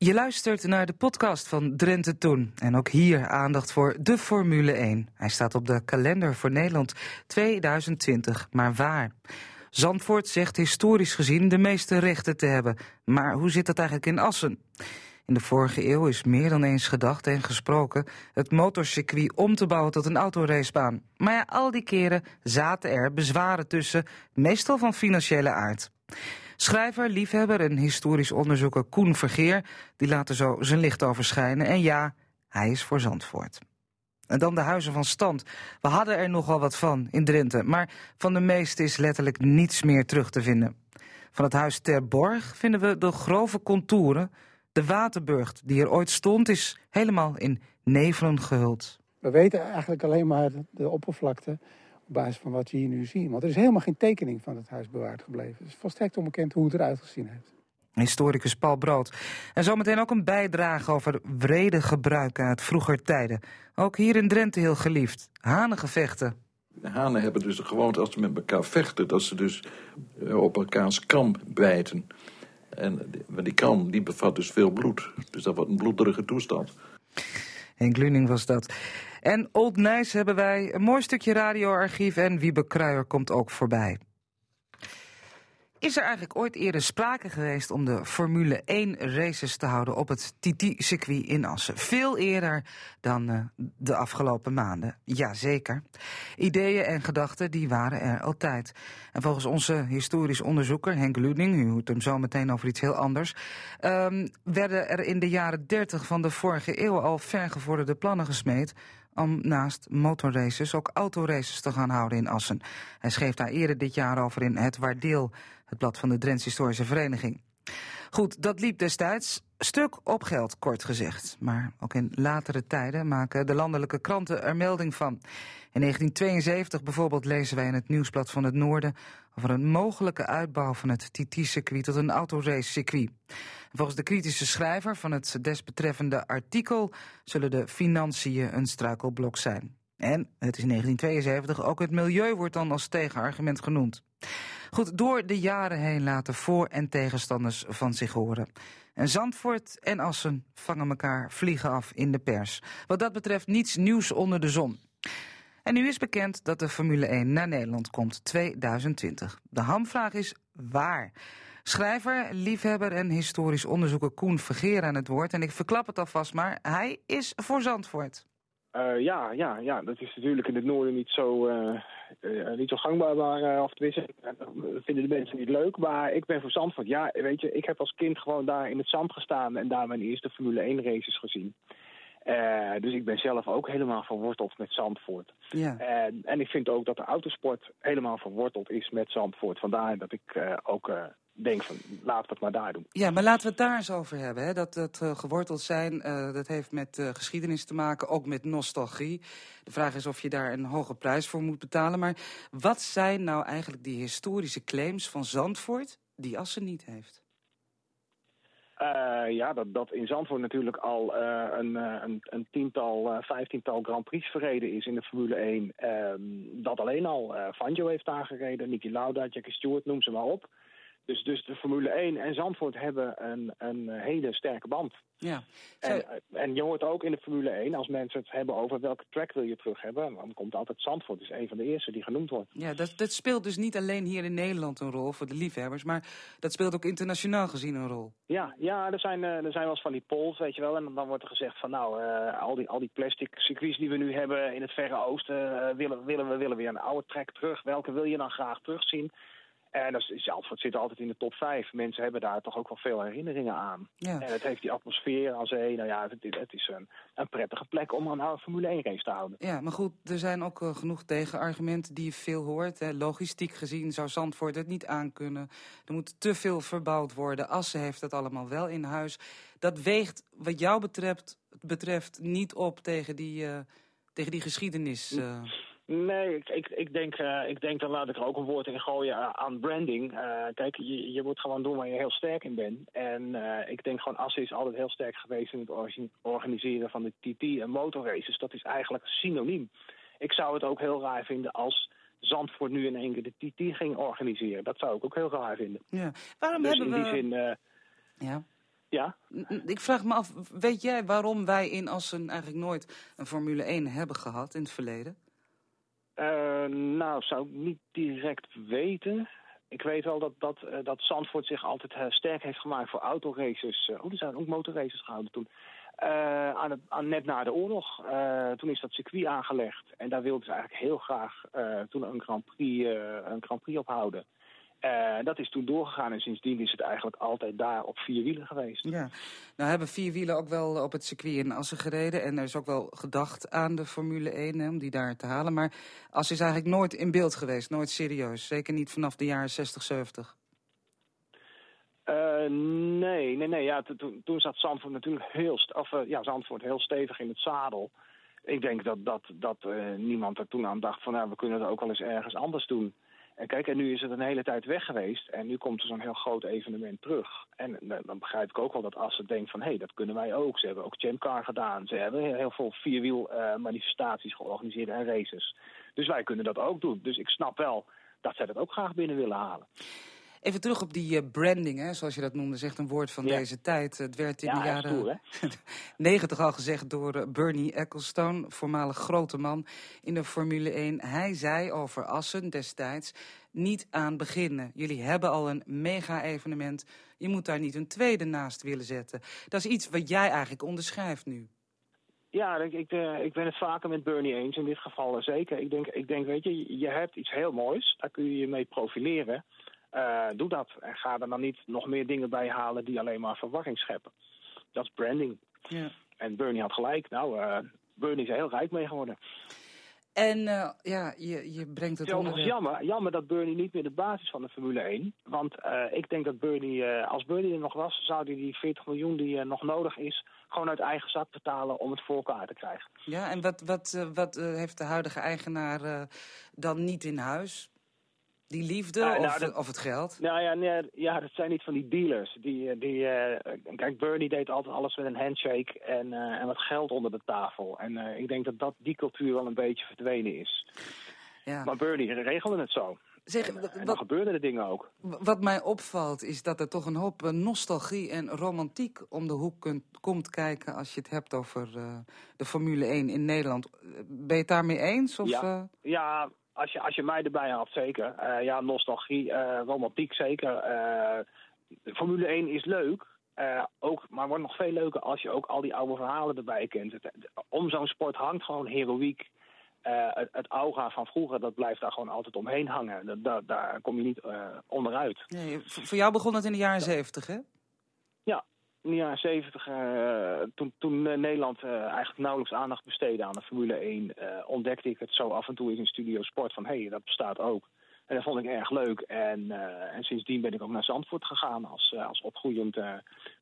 Je luistert naar de podcast van Drenthe Toen. En ook hier aandacht voor de Formule 1. Hij staat op de kalender voor Nederland 2020. Maar waar? Zandvoort zegt historisch gezien de meeste rechten te hebben. Maar hoe zit dat eigenlijk in Assen? In de vorige eeuw is meer dan eens gedacht en gesproken het motorcircuit om te bouwen tot een autoracebaan. Maar ja, al die keren zaten er bezwaren tussen, meestal van financiële aard. Schrijver, liefhebber en historisch onderzoeker Koen Vergeer, die laat er zo zijn licht over schijnen. En ja, hij is voor Zandvoort. En dan de huizen van stand. We hadden er nogal wat van in Drenthe, maar van de meeste is letterlijk niets meer terug te vinden. Van het huis Ter Borg vinden we de grove contouren. De Waterburgt, die er ooit stond, is helemaal in nevelen gehuld. We weten eigenlijk alleen maar de oppervlakte op basis van wat je hier nu ziet. Want er is helemaal geen tekening van het huis bewaard gebleven. Het is volstrekt onbekend hoe het eruit gezien heeft. Historicus Paul Brood. En zometeen ook een bijdrage over wrede gebruiken uit vroeger tijden. Ook hier in Drenthe heel geliefd. Hanengevechten. De hanen hebben dus de gewoonte als ze met elkaar vechten... dat ze dus eh, op elkaars kam bijten. En die kam die bevat dus veel bloed. Dus dat wordt een bloederige toestand. Henk Luning was dat. En Old Nijs hebben wij, een mooi stukje radioarchief en Wiebe Kruijer komt ook voorbij. Is er eigenlijk ooit eerder sprake geweest om de Formule 1 races te houden op het TT-circuit in Assen? Veel eerder dan uh, de afgelopen maanden. Jazeker. Ideeën en gedachten die waren er altijd. En volgens onze historisch onderzoeker Henk Luding, u hoort hem zo meteen over iets heel anders, um, werden er in de jaren 30 van de vorige eeuw al vergevorderde plannen gesmeed om naast motorraces ook autoraces te gaan houden in Assen. Hij schreef daar eerder dit jaar over in Het Waardeel, het blad van de Drents Historische Vereniging. Goed, dat liep destijds stuk op geld, kort gezegd. Maar ook in latere tijden maken de landelijke kranten er melding van. In 1972 bijvoorbeeld lezen wij in het Nieuwsblad van het Noorden... over een mogelijke uitbouw van het TT-circuit tot een autoracecircuit. Volgens de kritische schrijver van het desbetreffende artikel... zullen de financiën een struikelblok zijn. En het is 1972, ook het milieu wordt dan als tegenargument genoemd. Goed, door de jaren heen laten voor- en tegenstanders van zich horen. En Zandvoort en Assen vangen elkaar vliegen af in de pers. Wat dat betreft niets nieuws onder de zon. En nu is bekend dat de Formule 1 naar Nederland komt 2020. De hamvraag is waar? Schrijver, liefhebber en historisch onderzoeker Koen Vergeer aan het woord. En ik verklap het alvast maar, hij is voor Zandvoort. Uh, ja, ja, ja, dat is natuurlijk in het noorden niet zo, uh, uh, niet zo gangbaar. Maar, of tenminste, vinden de mensen niet leuk. Maar ik ben voor Zandvoort. Ja, weet je, ik heb als kind gewoon daar in het zand gestaan... en daar mijn eerste Formule 1 races gezien. dus ik ben zelf ook helemaal verworteld met Zandvoort. Ja. En, en ik vind ook dat de autosport helemaal verworteld is met Zandvoort. Vandaar dat ik ook denk van, laten we het maar daar doen. Ja, maar laten we het daar eens over hebben. Hè? Dat, dat uh, geworteld zijn, uh, dat heeft met uh, geschiedenis te maken, ook met nostalgie. De vraag is of je daar een hoge prijs voor moet betalen. Maar wat zijn nou eigenlijk die historische claims van Zandvoort die Assen niet heeft? ja, dat, dat in Zandvoort natuurlijk al een, een, een, tiental, vijftiental Grand Prix verreden is in de Formule 1. Ehm, dat alleen al. Fangio heeft daar gereden, Nicky Lauda, Jackie Stewart, noem ze maar op. Dus, dus de Formule 1 en Zandvoort hebben een, een hele sterke band. Ja. En, en, je hoort ook in de Formule 1, als mensen het hebben over welke track wil je terug hebben, dan komt altijd Zandvoort, is een van de eerste die genoemd wordt. Ja, dat, dat speelt dus niet alleen hier in Nederland een rol voor de liefhebbers, maar dat speelt ook internationaal gezien een rol. Ja, ja er, zijn, er zijn wel eens van die polls, weet je wel, en dan wordt er gezegd van nou, uh, al, die, al die plastic circuits die we nu hebben in het Verre Oosten, uh, willen, willen we willen weer een oude track terug. Welke wil je dan graag terugzien? En dat Zandvoort zit altijd in de top 5. Mensen hebben daar toch ook wel veel herinneringen aan. Ja. En het heeft die atmosfeer aan zee. Nou ja, het, het is een, een, prettige plek om een Formule 1 race te houden. Ja, maar goed, er zijn ook uh, genoeg tegenargumenten die je veel hoort. Hè. Logistiek gezien zou Zandvoort het niet aankunnen. Er moet te veel verbouwd worden. Assen heeft het allemaal wel in huis. Dat weegt wat jou betreft, betreft niet op tegen die, uh, tegen die geschiedenis... Uh. Nee, ik, ik, ik, denk, uh, ik denk, dan laat ik er ook een woord in gooien uh, aan branding. Uh, kijk, je, je moet gewoon doen waar je heel sterk in bent. En ik denk gewoon, Assen is altijd heel sterk geweest in het organiseren van de TT en motorraces. Dat is eigenlijk synoniem. Ik zou het ook heel raar vinden als Zandvoort nu in één keer de TT ging organiseren. Dat zou ik ook heel raar vinden. Ja. Waarom dus hebben in die zin... ja. Ja? Ik vraag me af, weet jij waarom wij in Assen eigenlijk nooit een Formule 1 hebben gehad in het verleden? Uh, nou, zou ik niet direct weten. Ik weet wel dat, dat, uh, dat Zandvoort zich altijd uh, sterk heeft gemaakt voor autoraces. oh, er zijn ook motorraces gehouden toen. aan het, aan, net na de oorlog. toen is dat circuit aangelegd. En daar wilden ze eigenlijk heel graag toen een Grand Prix, een Grand Prix ophouden. Uh, dat is toen doorgegaan en sindsdien is het eigenlijk altijd daar op vier wielen geweest. Ja, nou hebben vier wielen ook wel op het circuit in Assen gereden. En er is ook wel gedacht aan de Formule 1 hè, om die daar te halen. Maar Assen is eigenlijk nooit in beeld geweest, nooit serieus. Zeker niet vanaf de jaren 60, 70. Uh, nee, nee, nee. Ja, toen zat Zandvoort natuurlijk heel, of, uh, ja, Zandvoort heel stevig in het zadel. Ik denk dat, dat, dat niemand er toen aan dacht van nou, we kunnen het ook wel eens ergens anders doen. En kijk, en nu is het een hele tijd weg geweest en nu komt er zo'n heel groot evenement terug. En dan begrijp ik ook wel dat als ze denkt van, hé, hey, dat kunnen wij ook. Ze hebben ook Jamcar gedaan. Ze hebben heel veel vierwiel uh, manifestaties georganiseerd en races. Dus wij kunnen dat ook doen. Dus ik snap wel dat zij dat ook graag binnen willen halen. Even terug op die uh, branding, hè, zoals je dat noemde, zegt een woord van ja. deze tijd. Het werd in Ja, de jaren? 90 al gezegd door uh, Bernie Ecclestone, voormalig grote man in de Formule 1. Hij zei over Assen destijds, niet aan beginnen. Jullie hebben al een mega-evenement, je moet daar niet een tweede naast willen zetten. Dat is iets wat jij eigenlijk onderschrijft nu. Ja, ik, ik, eh, ik ben het vaker met Bernie eens, in dit geval eh, zeker. Ik denk, ik denk, weet je, je hebt iets heel moois, daar kun je je mee profileren. Uh, doe dat en ga er dan niet nog meer dingen bij halen die alleen maar verwarring scheppen. Dat is branding. Ja. En Bernie had gelijk. Nou, uh, Bernie is er heel rijk mee geworden. En uh, ja, je, je brengt het Het is onder jammer, jammer dat Bernie niet meer de basis van de Formule 1. Want ik denk dat Bernie, als Bernie er nog was, zou hij die 40 miljoen die nog nodig is, gewoon uit eigen zak betalen om het voor elkaar te krijgen. Ja, en wat, wat, wat heeft de huidige eigenaar dan niet in huis? Die liefde nou, of, dat- of het geld? Nou ja, nee, ja, dat zijn niet van die dealers. Die, die, eh, kijk, Bernie deed altijd alles met een handshake en, eh, en wat geld onder de tafel. En eh, ik denk dat, dat die cultuur wel een beetje verdwenen is. Ja. Maar Bernie regelde het zo. Zeg, En, dan gebeurden de dingen ook. wat mij opvalt is dat er toch een hoop eh, nostalgie en romantiek om de hoek kunt, komt kijken als je het hebt over eh, de Formule 1 in Nederland. Eh, Ben je het daarmee eens? Of, Ja. eh, Ja, als je, als je mij erbij had, zeker. Eh, ja, nostalgie, eh, romantiek, zeker. Eh, Formule 1 is leuk. ook, maar wordt nog veel leuker als je ook al die oude verhalen erbij kent. Het, om zo'n sport hangt gewoon heroïek. Het, het aura van vroeger, dat blijft daar gewoon altijd omheen hangen. Dat, dat- daar kom je niet onderuit. nee, voor jou begon het in de jaren zeventig, hè? In de jaren zeventig, eh, toen, toen eh, Nederland eh, eigenlijk nauwelijks aandacht besteedde aan de Formule 1, eh, ontdekte ik het zo af en toe in Studio Sport van hé, hey, dat bestaat ook. En dat vond ik erg leuk. En, en sindsdien ben ik ook naar Zandvoort gegaan als, als opgroeiend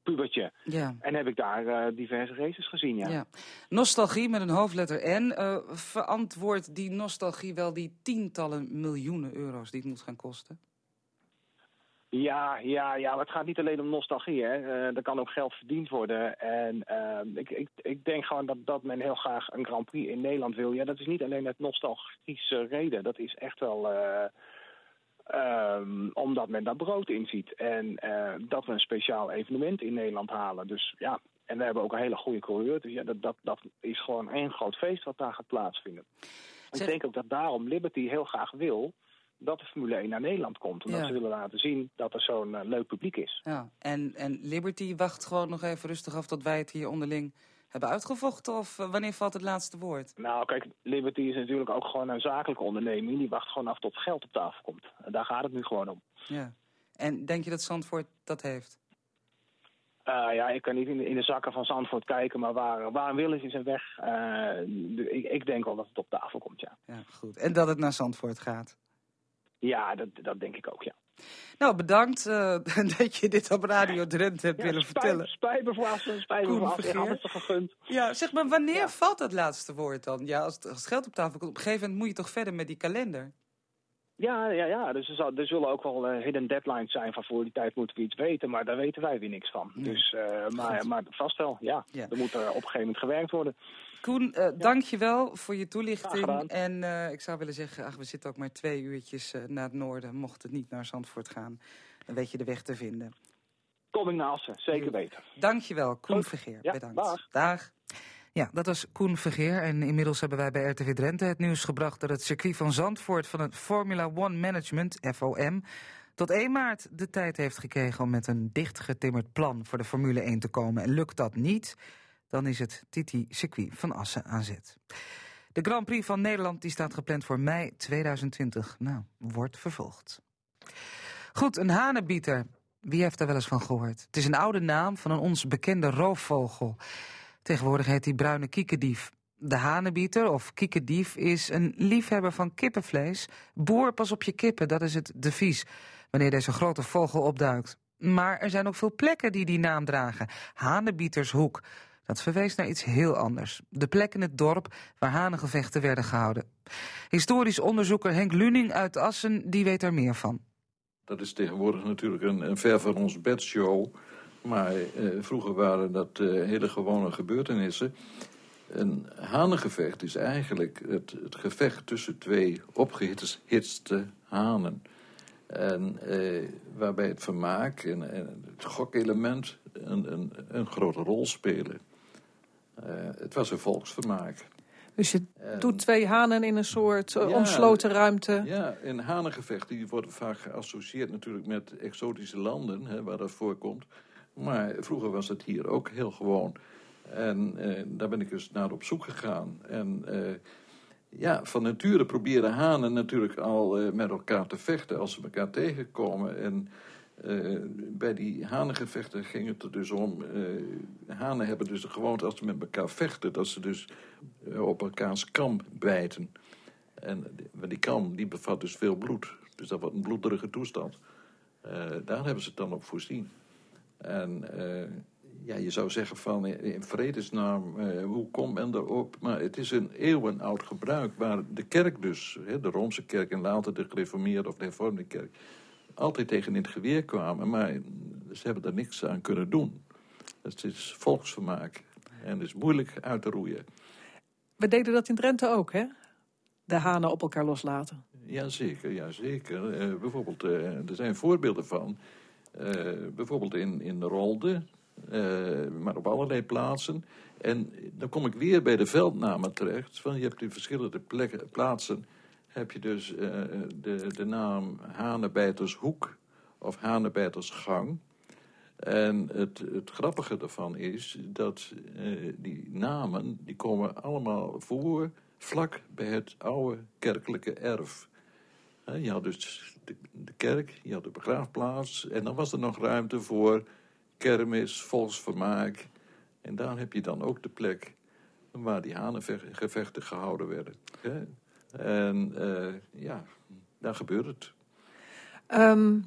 pubertje. Ja. En heb ik daar diverse races gezien, ja. Ja. Nostalgie met een hoofdletter N. verantwoordt die nostalgie wel die tientallen miljoenen euro's die het moet gaan kosten? Ja, ja, ja, maar het gaat niet alleen om nostalgie. Hè. Eh, er kan ook geld verdiend worden. En eh, ik, ik, ik denk gewoon dat, dat men heel graag een Grand Prix in Nederland wil. Ja, dat is niet alleen uit nostalgische reden. Dat is echt wel eh, ehm, omdat men daar brood in ziet. En eh, dat we een speciaal evenement in Nederland halen. Dus ja, en we hebben ook een hele goede coureur. Dus ja, dat, dat, dat is gewoon één groot feest wat daar gaat plaatsvinden. Zeg- Ik denk ook dat daarom Liberty heel graag wil dat de Formule 1 naar Nederland komt. Omdat Ja. ze willen laten zien dat er zo'n eh, leuk publiek is. Ja. En, en Liberty wacht gewoon nog even rustig af tot wij het hier onderling hebben uitgevochten? Of eh, wanneer valt het laatste woord? Nou, kijk, Liberty is natuurlijk ook gewoon een zakelijke onderneming. Die wacht gewoon af tot geld op tafel komt. En daar gaat het nu gewoon om. Ja. En denk je dat Zandvoort dat heeft? Eh, ja, ik kan niet in de, in de zakken van Zandvoort kijken, maar waar, waar een wil is, is een weg. Ik, ik denk wel dat het op tafel komt, ja. Ja, goed. En dat het naar Zandvoort gaat. Ja, dat, dat denk ik ook, ja. Nou, bedankt eh, dat je dit op Radio Drenthe hebt ja willen spijt- vertellen. Spijt me voor spijt me gegund. Ja, zeg maar, wanneer Ja. valt dat laatste woord dan? Ja, als het, als het geld op tafel komt, op een gegeven moment moet je toch verder met die kalender? Ja, ja, ja. Dus er, zal, er zullen ook wel eh, hidden deadlines zijn van voor die tijd moeten we iets weten, maar daar weten wij weer niks van. Nee. Dus, eh, maar, maar vast wel, ja. Ja. Er moet er op een gegeven moment gewerkt worden. Koen, eh dank je wel voor je toelichting. En eh, ik zou willen zeggen, ach, we zitten ook maar twee uurtjes eh, naar het noorden. Mocht het niet naar Zandvoort gaan, dan weet je de weg te vinden. kom ik naar Assen, zeker weten. Dankjewel, Koen Goed. Vergeer. Ja, Bedankt. dag. Ja, dat was Koen Vergeer. En inmiddels hebben wij bij RTV Drenthe het nieuws gebracht dat het circuit van Zandvoort van het Formula One Management, FOM, tot 1 maart de tijd heeft gekregen om met een dichtgetimmerd plan voor de Formule 1 te komen. En lukt dat niet, dan is het Titi circuit van Assen aan zet. De Grand Prix van Nederland die staat gepland voor mei 2020. Nou, wordt vervolgd. Goed, een hanebieter. Wie heeft daar wel eens van gehoord? Het is een oude naam van een ons bekende roofvogel. Tegenwoordig heet hij bruine kiekendief. De hanebieter of kiekendief is een liefhebber van kippenvlees. Boer, pas op je kippen, dat is het devies wanneer deze grote vogel opduikt. Maar er zijn ook veel plekken die die naam dragen. Hanebietershoek. Dat verwees naar iets heel anders. De plek in het dorp waar hanengevechten werden gehouden. Historisch onderzoeker Henk Luning uit Assen, die weet er meer van. Dat is tegenwoordig natuurlijk een, een ver van ons bedshow. Maar eh, vroeger waren dat eh, hele gewone gebeurtenissen. Een hanengevecht is eigenlijk het, het gevecht tussen twee opgehitste hanen. En eh, waarbij het vermaak en, en het gokelement een, een, een grote rol spelen. Eh, het was een volksvermaak. Dus je En- doet twee hanen in een soort eh, Ja. omsloten ruimte. Ja, en hanengevechten die worden vaak geassocieerd natuurlijk met exotische landen, hè, waar dat voorkomt. Maar vroeger was het hier ook heel gewoon. En eh, daar ben ik dus naar op zoek gegaan. En eh, ja, van nature proberen hanen natuurlijk al eh, met elkaar te vechten als ze elkaar tegenkomen. En eh, bij die hanengevechten ging het er dus om. eh, hanen hebben dus de gewoonte als ze met elkaar vechten, dat ze dus eh, op elkaars kam bijten. En die- kam die bevat dus veel bloed. Dus dat wordt een bloederige toestand. Daar hebben ze het dan op voorzien. En ja, je zou zeggen van in vredesnaam, hoe komt men erop? Maar het is een eeuwenoud gebruik waar de kerk dus, hè, de Roomse kerk en later de gereformeerde of de hervormde kerk, altijd tegen in het geweer kwamen. Maar ze hebben daar niks aan kunnen doen. Het is volksvermaak en het is moeilijk uit te roeien. We deden dat in Drenthe ook, hè? De hanen op elkaar loslaten. Jazeker, jazeker. Eh bijvoorbeeld, eh, er zijn voorbeelden van. Eh, bijvoorbeeld in, in Rolde, maar op allerlei plaatsen. En dan kom ik weer bij de veldnamen terecht. Van, je hebt in verschillende plekken, plaatsen heb je dus eh, de, de naam Hanebijtershoek of Hanebijtersgang. En het, het grappige daarvan is dat eh, die namen die komen allemaal voor vlak bij het oude kerkelijke erf. Je had dus de, de kerk, je had de begraafplaats en dan was er nog ruimte voor kermis, volksvermaak. En daar heb je dan ook de plek waar die hanengevechten gehouden werden. En eh, ja, daar gebeurt het. Ehm,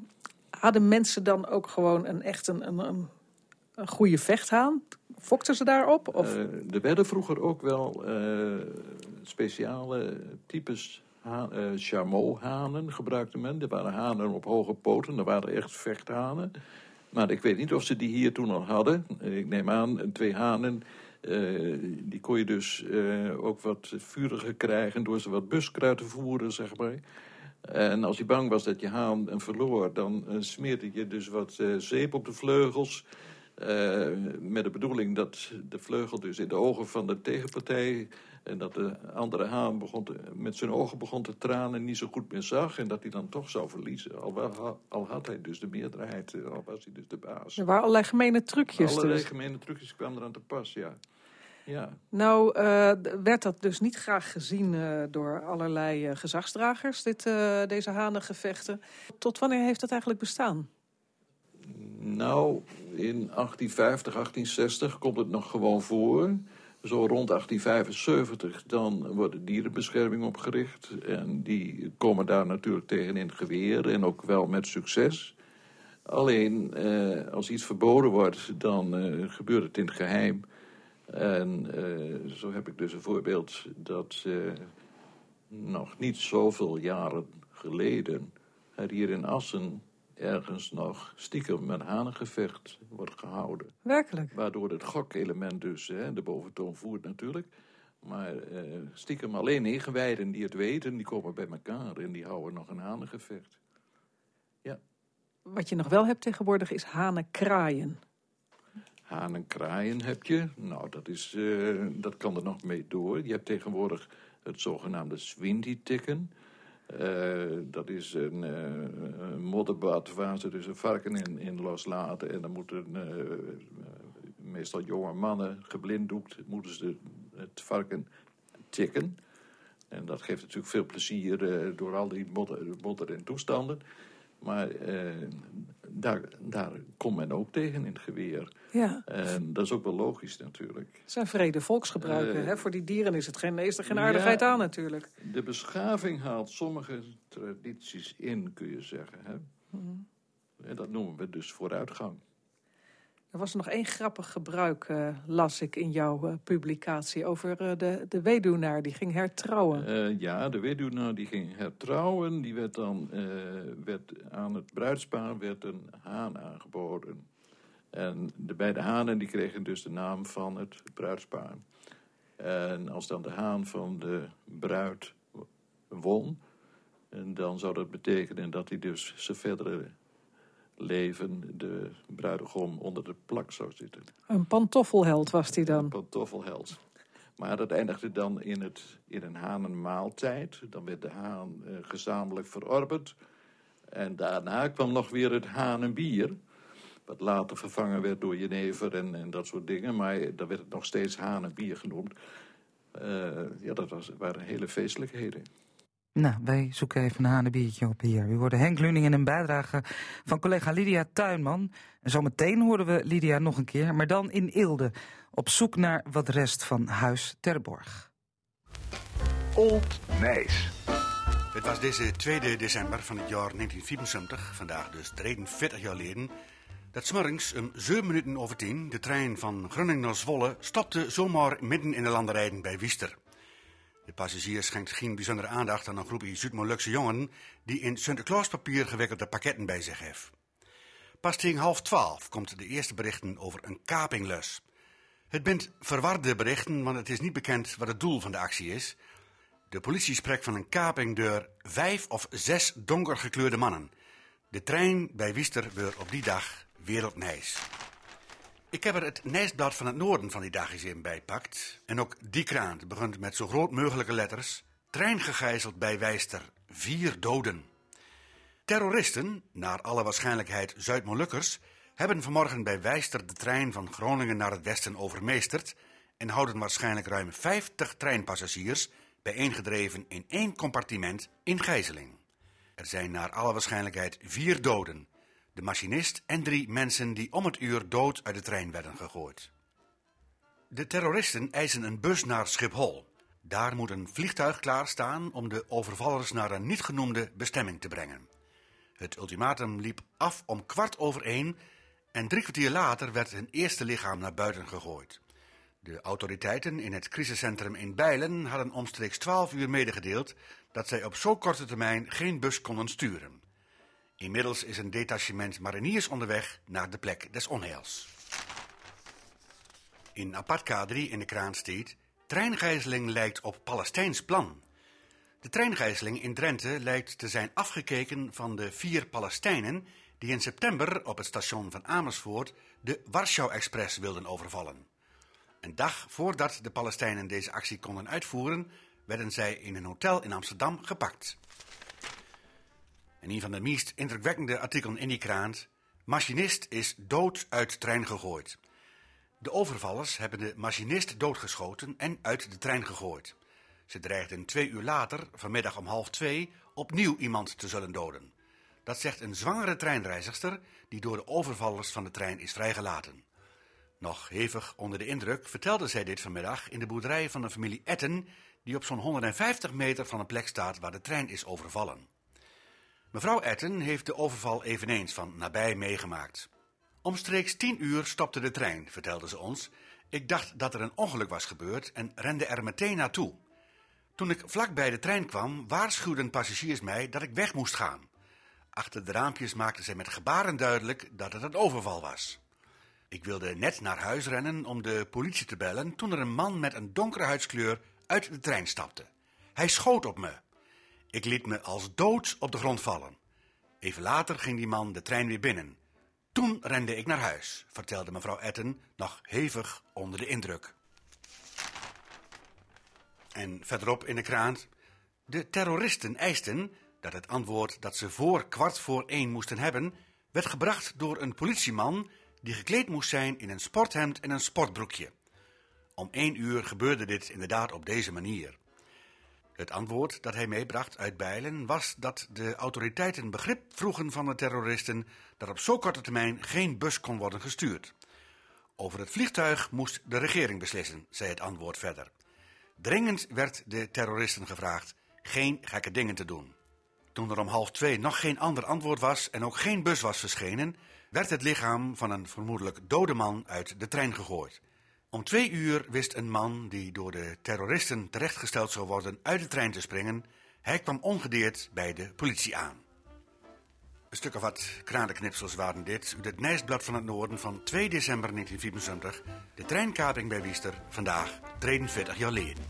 hadden mensen dan ook gewoon een echt een, een, een, een goede vechthaan? Fokten ze daarop? Of? Eh, er werden vroeger ook wel eh, speciale types ha- eh, chameau-hanen gebruikte men. Er waren hanen op hoge poten, er waren echt vechthanen. Maar ik weet niet of ze die hier toen al hadden. Ik neem aan, twee hanen, die kon je dus eh, ook wat vuriger krijgen door ze wat buskruid te voeren, zeg maar. En als je bang was dat je haan een verloor, dan eh, smeerde je dus wat eh, zeep op de vleugels. Eh, met de bedoeling dat de vleugel dus in de ogen van de tegenpartij. En dat de andere haan begon te- met zijn ogen begon te tranen en niet zo goed meer zag. En dat hij dan toch zou verliezen. Al, al had hij dus de meerderheid, eh, al was hij dus de baas. Er waren allerlei gemene trucjes. Allerlei Dus. gemene trucjes kwamen eraan te pas, ja. Ja, Nou, eh, werd dat dus niet graag gezien door allerlei gezagsdragers, dit, deze hanengevechten. Tot wanneer heeft dat eigenlijk bestaan? Nou, in 1850, 1860 komt het nog gewoon voor. Zo rond 1875 dan wordt de dierenbescherming opgericht. En die komen daar natuurlijk tegen in het geweer en ook wel met succes. Alleen eh, als iets verboden wordt, dan eh, gebeurt het in het geheim. En eh, zo heb ik dus een voorbeeld dat eh, nog niet zoveel jaren geleden er hier in Assen ergens nog stiekem een hanengevecht wordt gehouden. Werkelijk? Waardoor het gokelement dus hè, de boventoon voert natuurlijk. Maar eh, stiekem alleen ingewijden die het weten, die komen bij elkaar en die houden nog een hanengevecht. wat je nog wel hebt tegenwoordig is hanenkraaien. Hanenkraaien heb je. Nou, dat, is, uh, dat kan er nog mee door. Je hebt tegenwoordig het zogenaamde swindy-tikken. Uh, dat is een, uh, een, modderbad waar ze dus een varken in, in loslaten. En dan moeten meestal jonge mannen geblinddoekt, moeten ze het varken tikken. En dat geeft natuurlijk veel plezier door al die modder, modder en toestanden. Maar eh, daar, daar komt men ook tegen in het geweer. Ja. En dat is ook wel logisch natuurlijk. Het zijn vrede volksgebruiken. Uh, Voor die dieren is, het geen, is er geen aardigheid aan natuurlijk. De beschaving haalt sommige tradities in, kun je zeggen. Hè? Mm. En dat noemen we dus vooruitgang. Er was nog één grappig gebruik, uh, las ik in jouw uh, publicatie, over uh, de, de weduwnaar die ging hertrouwen. ja, de weduwnaar die ging hertrouwen. Die werd dan, werd aan het bruidspaar werd een haan aangeboden. En de beide hanen die kregen dus de naam van het bruidspaar. En als dan de haan van de bruid won, en dan zou dat betekenen dat hij dus zijn verdere leven de bruidegom onder de plak zou zitten. Een pantoffelheld was hij dan? Een pantoffelheld. Maar dat eindigde dan in, het, in een hanenmaaltijd. Dan werd de haan uh, gezamenlijk verorberd. En daarna kwam nog weer het hanenbier. Wat later vervangen werd door jenever en, en dat soort dingen. Maar dan werd het nog steeds hanenbier genoemd. Uh, ja, dat was, waren hele feestelijkheden. Nou, wij zoeken even een hanebiertje op hier. U hoorde Henk Luning in een bijdrage van collega Lydia Tuinman. En zometeen horen we Lydia nog een keer, maar dan in Eelde. Op zoek naar wat rest van Huis Terborg. Old Nijs. Het was deze 2 december van het jaar 1974, vandaag dus 43 jaar geleden, dat smorgens om 7 minuten over 10 de trein van Groningen naar Zwolle stopte zomaar midden in de landerijen bij Wiester. De passagier schenkt geen bijzondere aandacht aan een groepje Zuid-Molukse jongen die in Sinterklaaspapier gewikkelde pakketten bij zich heeft. Pas tegen half twaalf komt de eerste berichten over een kapinglus. Het bent verwarde berichten, want het is niet bekend wat het doel van de actie is. De politie spreekt van een kaping door vijf of zes donkergekleurde mannen. De trein bij Wiester werd op die dag wereldnijs. Ik heb er het Nijsblad van het noorden van die dag in bijpakt. En ook die kraan begint met zo groot mogelijke letters. Trein gegijzeld bij Wijster. Vier doden. Terroristen, naar alle waarschijnlijkheid Zuid-Molukkers, hebben vanmorgen bij Wijster de trein van Groningen naar het westen overmeesterd en houden waarschijnlijk ruim 50 treinpassagiers bijeengedreven in één compartiment in gijzeling. Er zijn naar alle waarschijnlijkheid vier doden, de machinist en drie mensen die om het uur dood uit de trein werden gegooid. De terroristen eisen een bus naar Schiphol. Daar moet een vliegtuig klaarstaan om de overvallers naar een niet genoemde bestemming te brengen. Het ultimatum liep af om kwart over één en drie kwartier later werd een eerste lichaam naar buiten gegooid. De autoriteiten in het crisiscentrum in Bijlen hadden omstreeks 12 uur medegedeeld dat zij op zo korte termijn geen bus konden sturen. Inmiddels is een detachement mariniers onderweg naar de plek des onheils. In apart 3 in de kraan staat... Treingijzeling lijkt op Palestijns plan. De treingijzeling in Drenthe lijkt te zijn afgekeken van de vier Palestijnen... die in september op het station van Amersfoort de Warschau-express wilden overvallen. Een dag voordat de Palestijnen deze actie konden uitvoeren... werden zij in een hotel in Amsterdam gepakt. En een van de meest indrukwekkende artikelen in die krant... Machinist is dood uit trein gegooid. De overvallers hebben de machinist doodgeschoten en uit de trein gegooid. Ze dreigden twee uur later, vanmiddag om half twee, opnieuw iemand te zullen doden. Dat zegt een zwangere treinreizigster die door de overvallers van de trein is vrijgelaten. Nog hevig onder de indruk vertelde zij dit vanmiddag in de boerderij van de familie Etten, die op zo'n 150 meter van een plek staat waar de trein is overvallen. Mevrouw Etten heeft de overval eveneens van nabij meegemaakt. Omstreeks tien uur stopte de trein, vertelde ze ons. Ik dacht dat er een ongeluk was gebeurd en rende er meteen naartoe. Toen ik vlak bij de trein kwam, waarschuwden passagiers mij dat ik weg moest gaan. Achter de raampjes maakten zij met gebaren duidelijk dat het een overval was. Ik wilde net naar huis rennen om de politie te bellen toen er een man met een donkere huidskleur uit de trein stapte. Hij schoot op me. Ik liet me als dood op de grond vallen. Even later ging die man de trein weer binnen. Toen rende ik naar huis, vertelde mevrouw Etten, nog hevig onder de indruk. En verderop in de krant. De terroristen eisten dat het antwoord dat ze voor kwart voor één moesten hebben, werd gebracht door een politieman die gekleed moest zijn in een sporthemd en een sportbroekje. Om één uur gebeurde dit inderdaad op deze manier. Het antwoord dat hij meebracht uit Bijlen was dat de autoriteiten begrip vroegen van de terroristen dat op zo korte termijn geen bus kon worden gestuurd. Over het vliegtuig moest de regering beslissen, zei het antwoord verder. Dringend werd de terroristen gevraagd geen gekke dingen te doen. Toen er om half twee nog geen ander antwoord was en ook geen bus was verschenen, werd het lichaam van een vermoedelijk dode man uit de trein gegooid. Om twee uur wist een man die door de terroristen terechtgesteld zou worden uit de trein te springen. Hij kwam ongedeerd bij de politie aan. Een stuk of wat kranenknipsels waren dit uit het Nijsblad van het Noorden van 2 december 1974. De treinkaping bij Wiester, vandaag 43 jaar geleden.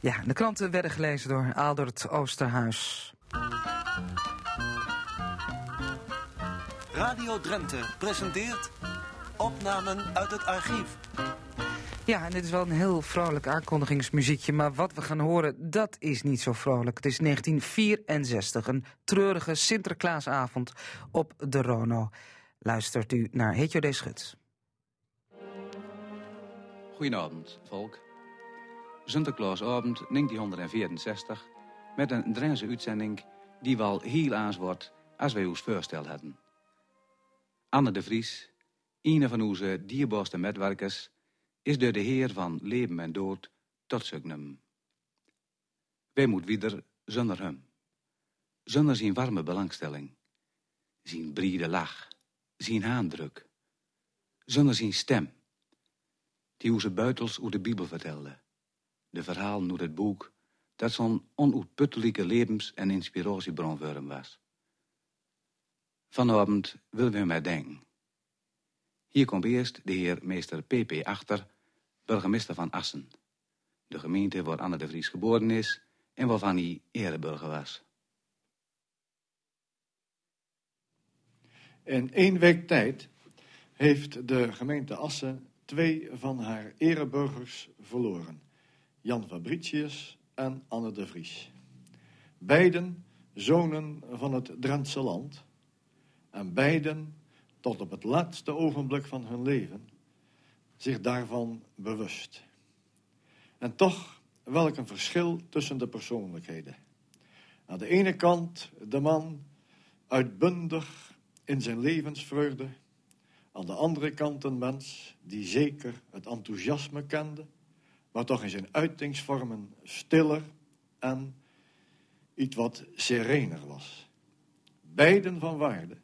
Ja, de kranten werden gelezen door Aldert Oosterhuis. Radio Drenthe presenteert opnamen uit het archief. Ja, en dit is wel een heel vrolijk aankondigingsmuziekje, maar wat we gaan horen, dat is niet zo vrolijk. Het is 1964, een treurige Sinterklaasavond op de Rono. Luistert u naar Hetjo D. Schut. Goedenavond, volk. Sinterklaasavond 1964 met een Drentse uitzending die wel heel aans wordt als wij ons voorstel hadden. Anne de Vries, een van onze dierbaarste medewerkers, is door de Heer van leven en dood tot zugnum. Wij moet wieder zonder hem, zonder zijn warme belangstelling, zijn brede lach, zijn haandruk, zonder zijn stem, die onze buitels over de Bijbel vertelde, de verhaal uit het boek dat zo'n onuitputtelijke levens- en inspiratiebron voor hem was. Vanavond willen we hem denken. Hier komt eerst de heer meester P.P. Achter, burgemeester van Assen. De gemeente waar Anne de Vries geboren is en waarvan hij ereburger was. In één week tijd heeft de gemeente Assen twee van haar ereburgers verloren. Jan Fabricius en Anne de Vries. Beiden zonen van het Drentse land en beiden tot op het laatste ogenblik van hun leven zich daarvan bewust. En toch, welk een verschil tussen de persoonlijkheden. Aan de ene kant de man uitbundig in zijn levensvreugde, aan de andere kant een mens die zeker het enthousiasme kende, maar toch in zijn uitingsvormen stiller en iets wat serener was. Beiden van waarde,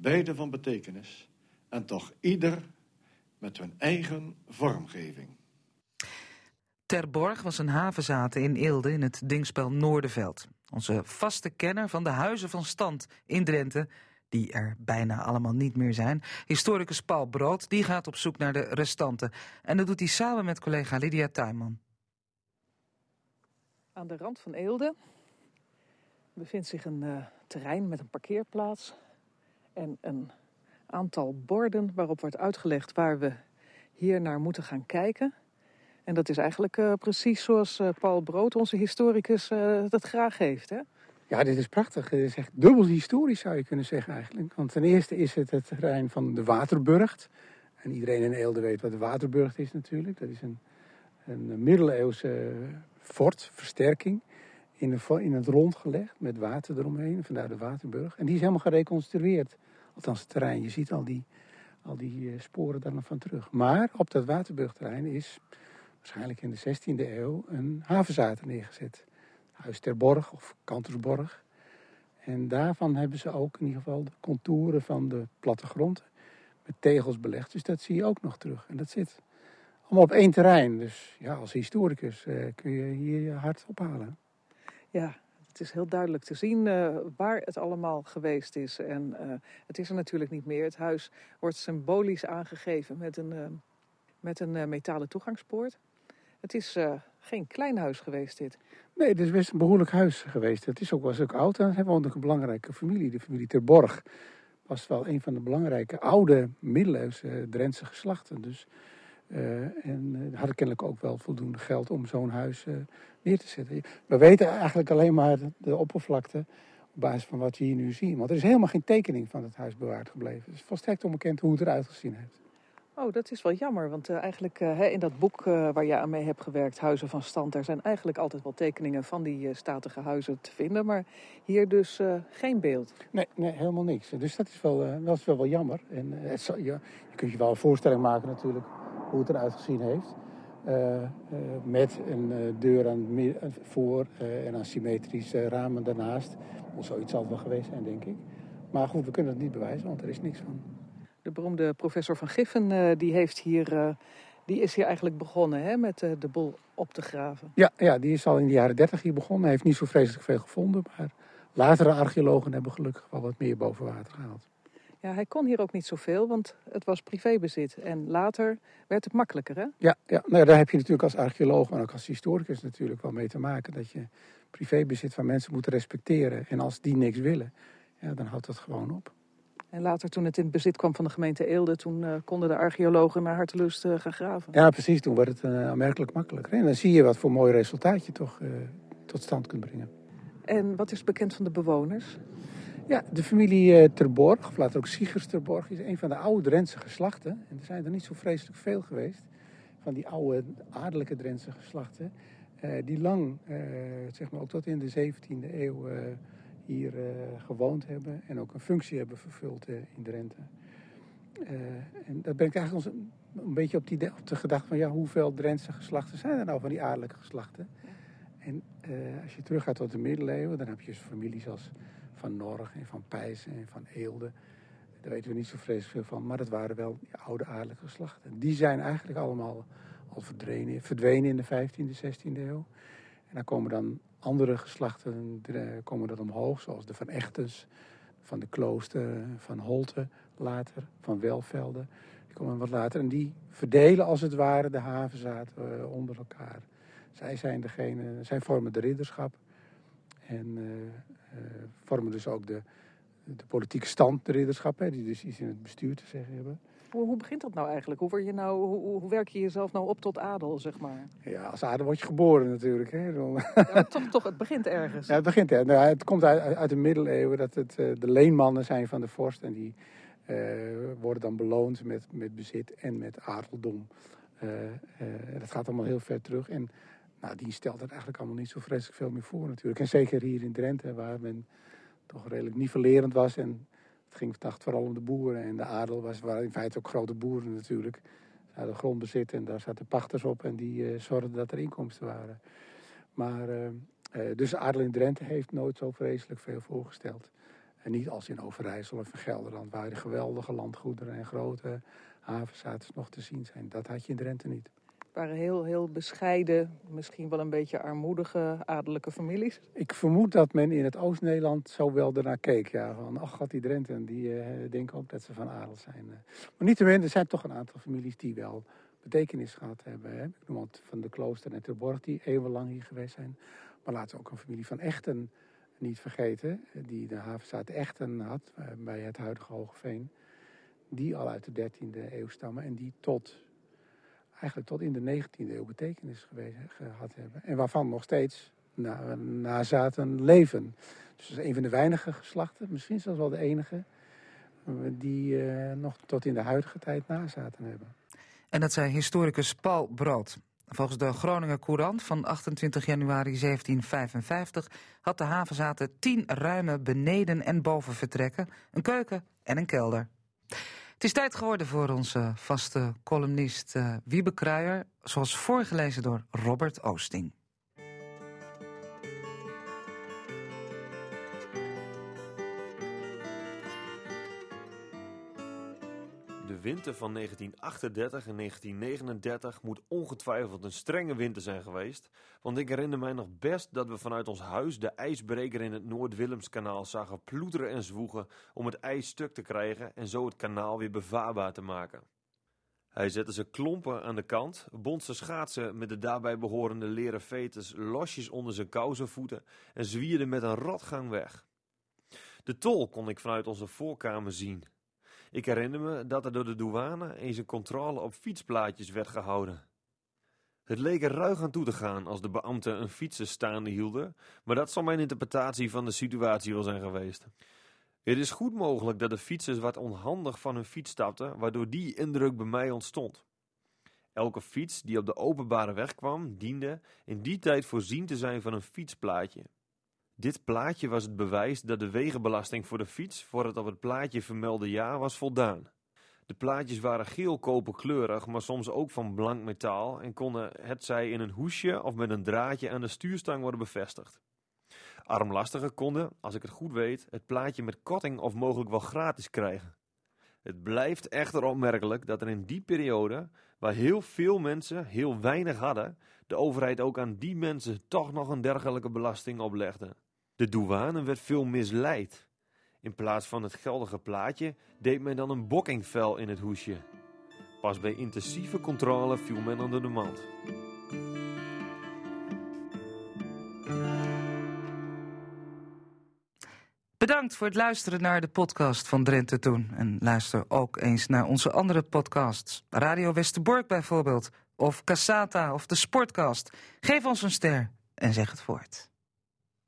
beide van betekenis en toch ieder met hun eigen vormgeving. Terborg was een havenzaten in Eelde in het dingspel Noorderveld. Onze vaste kenner van de huizen van stand in Drenthe, die er bijna allemaal niet meer zijn, historicus Paul Brood, die gaat op zoek naar de restanten. En dat doet hij samen met collega Lydia Tuinman. Aan de rand van Eelde bevindt zich een uh, terrein met een parkeerplaats en een aantal borden waarop wordt uitgelegd waar we hier naar moeten gaan kijken. En dat is eigenlijk uh, precies zoals uh, Paul Brood, onze historicus, dat graag heeft. Hè? Ja, dit is prachtig. Het is echt dubbel historisch zou je kunnen zeggen eigenlijk. Want ten eerste is het het terrein van de Waterburgt. En iedereen in Eelde weet wat de Waterburgt is natuurlijk. Dat is een, een middeleeuwse fort, versterking, in, de, in het rond gelegd met water eromheen. Vandaar de Waterburg. En die is helemaal gereconstrueerd. Althans terrein. Je ziet al die, al die sporen daar nog van terug. Maar op dat Waterburgterrein is waarschijnlijk in de 16e eeuw een havenzater neergezet. Huis ter Borg of Kantersborg. En daarvan hebben ze ook in ieder geval de contouren van de plattegrond met tegels belegd. Dus dat zie je ook nog terug. En dat zit allemaal op één terrein. Dus ja, als historicus uh, kun je hier je hart ophalen. Ja, het is heel duidelijk te zien uh, waar het allemaal geweest is. En uh, het is er natuurlijk niet meer. Het huis wordt symbolisch aangegeven met een, met een metalen toegangspoort. Het is geen klein huis geweest dit. Nee, het is best een behoorlijk huis geweest. Het is ook, was ook oud en er woonde ook een belangrijke familie, de familie Ter Borg. Was wel een van de belangrijke oude middeleeuwse Drentse geslachten. Dus, uh, en uh, hadden kennelijk ook wel voldoende geld om zo'n huis uh, neer te zetten. We weten eigenlijk alleen maar de oppervlakte op basis van wat we hier nu zien. Want er is helemaal geen tekening van het huis bewaard gebleven. Het is volstrekt onbekend hoe het eruit gezien heeft. Oh, dat is wel jammer, want uh, eigenlijk uh, in dat boek uh, waar je aan mee hebt gewerkt, Huizen van Stand, daar zijn eigenlijk altijd wel tekeningen van die statige huizen te vinden, maar hier dus geen beeld. Nee, nee, helemaal niks. Dus dat is wel, dat is wel, wel jammer. En het, je kunt je wel een voorstelling maken natuurlijk hoe het eruit gezien heeft. met een deur aan voor en een symmetrische ramen daarnaast. Zoiets zal het wel geweest zijn, denk ik. Maar goed, we kunnen het niet bewijzen, want er is niks van. De beroemde professor van Giffen die heeft hier, die is hier eigenlijk begonnen hè, met de bol op te graven. Ja, ja, die is al in de jaren dertig hier begonnen. Hij heeft niet zo vreselijk veel gevonden, maar latere archeologen hebben gelukkig wel wat meer boven water gehaald. Ja, hij kon hier ook niet zoveel, want het was privébezit. En later werd het makkelijker, hè? Ja, ja nou, daar heb je natuurlijk als archeoloog, maar ook als historicus natuurlijk wel mee te maken. Dat je privébezit van mensen moet respecteren. En als die niks willen, ja, dan houdt dat gewoon op. En later, toen het in bezit kwam van de gemeente Eelde, toen uh, konden de archeologen naar hartelust uh, gaan graven. Ja, precies. Toen werd het uh, aanmerkelijk makkelijker. En dan zie je wat voor mooi resultaat je toch tot stand kunt brengen. En wat is bekend van de bewoners? Ja, de familie Terborg, of later ook Siegers Terborg, is een van de oude Drentse geslachten. En er zijn er niet zo vreselijk veel geweest. Van die oude adellijke Drentse geslachten. die lang, zeg maar ook tot in de 17e eeuw hier gewoond hebben en ook een functie hebben vervuld in Drenthe. En dat brengt eigenlijk ons een, beetje op, die, op de gedachte van ja, hoeveel Drentse geslachten zijn er nou van die adellijke geslachten? En als je teruggaat tot de middeleeuwen, dan heb je families als Van Norg en Van Pijzen en Van Eelde. Daar weten we niet zo vreselijk veel van, maar dat waren wel die oude adellijke geslachten. Die zijn eigenlijk allemaal al verdwenen, verdwenen in de 15e, 16e eeuw. En dan komen dan andere geslachten komen dat omhoog, zoals de Van Echtens, van de Klooster, van Holte later, van Welvelde. Die komen wat later en die verdelen als het ware de havenzaten uh, onder elkaar. Zij zijn degene, zij vormen de ridderschap en uh, uh, vormen dus ook de, de politieke stand, de ridderschap, hè, die dus iets in het bestuur te zeggen hebben. Hoe, hoe begint dat nou eigenlijk? Hoe, word je nou, hoe, hoe, werk je jezelf nou op tot adel, zeg maar? Ja, als adel word je geboren natuurlijk. Hè? Ja, toch, toch, het begint ergens. Ja, het begint ergens. Nou, het komt uit, uit de middeleeuwen dat het uh, de leenmannen zijn van de vorst. En die uh, worden dan beloond met, met bezit en met adeldom. Uh, dat gaat allemaal heel ver terug. En nou, die stelt het eigenlijk allemaal niet zo vreselijk veel meer voor natuurlijk. En zeker hier in Drenthe, waar men toch redelijk nivellerend was en het ging dacht vooral om de boeren en de adel was, waren in feite ook grote boeren natuurlijk. Ze hadden grondbezit en daar zaten pachters op en die uh, zorgden dat er inkomsten waren. Maar, uh, uh, dus adel in Drenthe heeft nooit zo vreselijk veel voorgesteld. En niet als in Overijssel of in Gelderland, waar de geweldige landgoederen en grote havenzaten nog te zien zijn. Dat had je in Drenthe niet waren heel, heel bescheiden, misschien wel een beetje armoedige adellijke families. Ik vermoed dat men in het Oost-Nederland zo wel ernaar keek. Ja, van, ach, gaat die Drenten, die uh, denken ook dat ze van adel zijn. Maar niettemin, er zijn toch een aantal families die wel betekenis gehad hebben. Hè. Ik noem het van de klooster en Terborg, die eeuwenlang hier geweest zijn. Maar laten we ook een familie van Echten niet vergeten, die de havenstaat Echten had, bij het huidige Hogeveen. Die al uit de 13e eeuw stammen en die tot eigenlijk tot in de 19e eeuw betekenis geweest, gehad hebben. En waarvan nog steeds na, nazaten leven. Dus is een van de weinige geslachten, misschien zelfs wel de enige, die uh, nog tot in de huidige tijd nazaten hebben. En dat zei historicus Paul Brood. Volgens de Groninger Courant van 28 januari 1755 had de havenzaten tien ruime beneden- en bovenvertrekken, een keuken en een kelder. Het is tijd geworden voor onze vaste columnist uh, Wiebe Kruijer, zoals voorgelezen door Robert Oosting. De winter van 1938 en 1939 moet ongetwijfeld een strenge winter zijn geweest, want ik herinner mij nog best dat we vanuit ons huis de ijsbreker in het Noord-Willemskanaal zagen ploeteren en zwoegen om het ijs stuk te krijgen en zo het kanaal weer bevaarbaar te maken. Hij zette ze klompen aan de kant, bond zijn schaatsen met de daarbij behorende leren vetes losjes onder zijn kousenvoeten en zwierde met een rotgang weg. De tol kon ik vanuit onze voorkamer zien. Ik herinner me dat er door de douane eens een controle op fietsplaatjes werd gehouden. Het leek er ruig aan toe te gaan als de beambten een fietsen staande hielden, maar dat zal mijn interpretatie van de situatie wel zijn geweest. Het is goed mogelijk dat de fietsers wat onhandig van hun fiets stapten, waardoor die indruk bij mij ontstond. Elke fiets die op de openbare weg kwam, diende in die tijd voorzien te zijn van een fietsplaatje. Dit plaatje was het bewijs dat de wegenbelasting voor de fiets voor het op het plaatje vermelde jaar was voldaan. De plaatjes waren geel koperkleurig, maar soms ook van blank metaal en konden hetzij in een hoesje of met een draadje aan de stuurstang worden bevestigd. Armlastigen konden, als ik het goed weet, het plaatje met korting of mogelijk wel gratis krijgen. Het blijft echter opmerkelijk dat er in die periode, waar heel veel mensen heel weinig hadden, de overheid ook aan die mensen toch nog een dergelijke belasting oplegde. De douane werd veel misleid. In plaats van het geldige plaatje deed men dan een bokkingvel in het hoesje. Pas bij intensieve controle viel men onder de mand. Bedankt voor het luisteren naar de podcast van Drenthe Toen. En luister ook eens naar onze andere podcasts. Radio Westerbork bijvoorbeeld. Of Cassata of de Sportcast. Geef ons een ster en zeg het voort.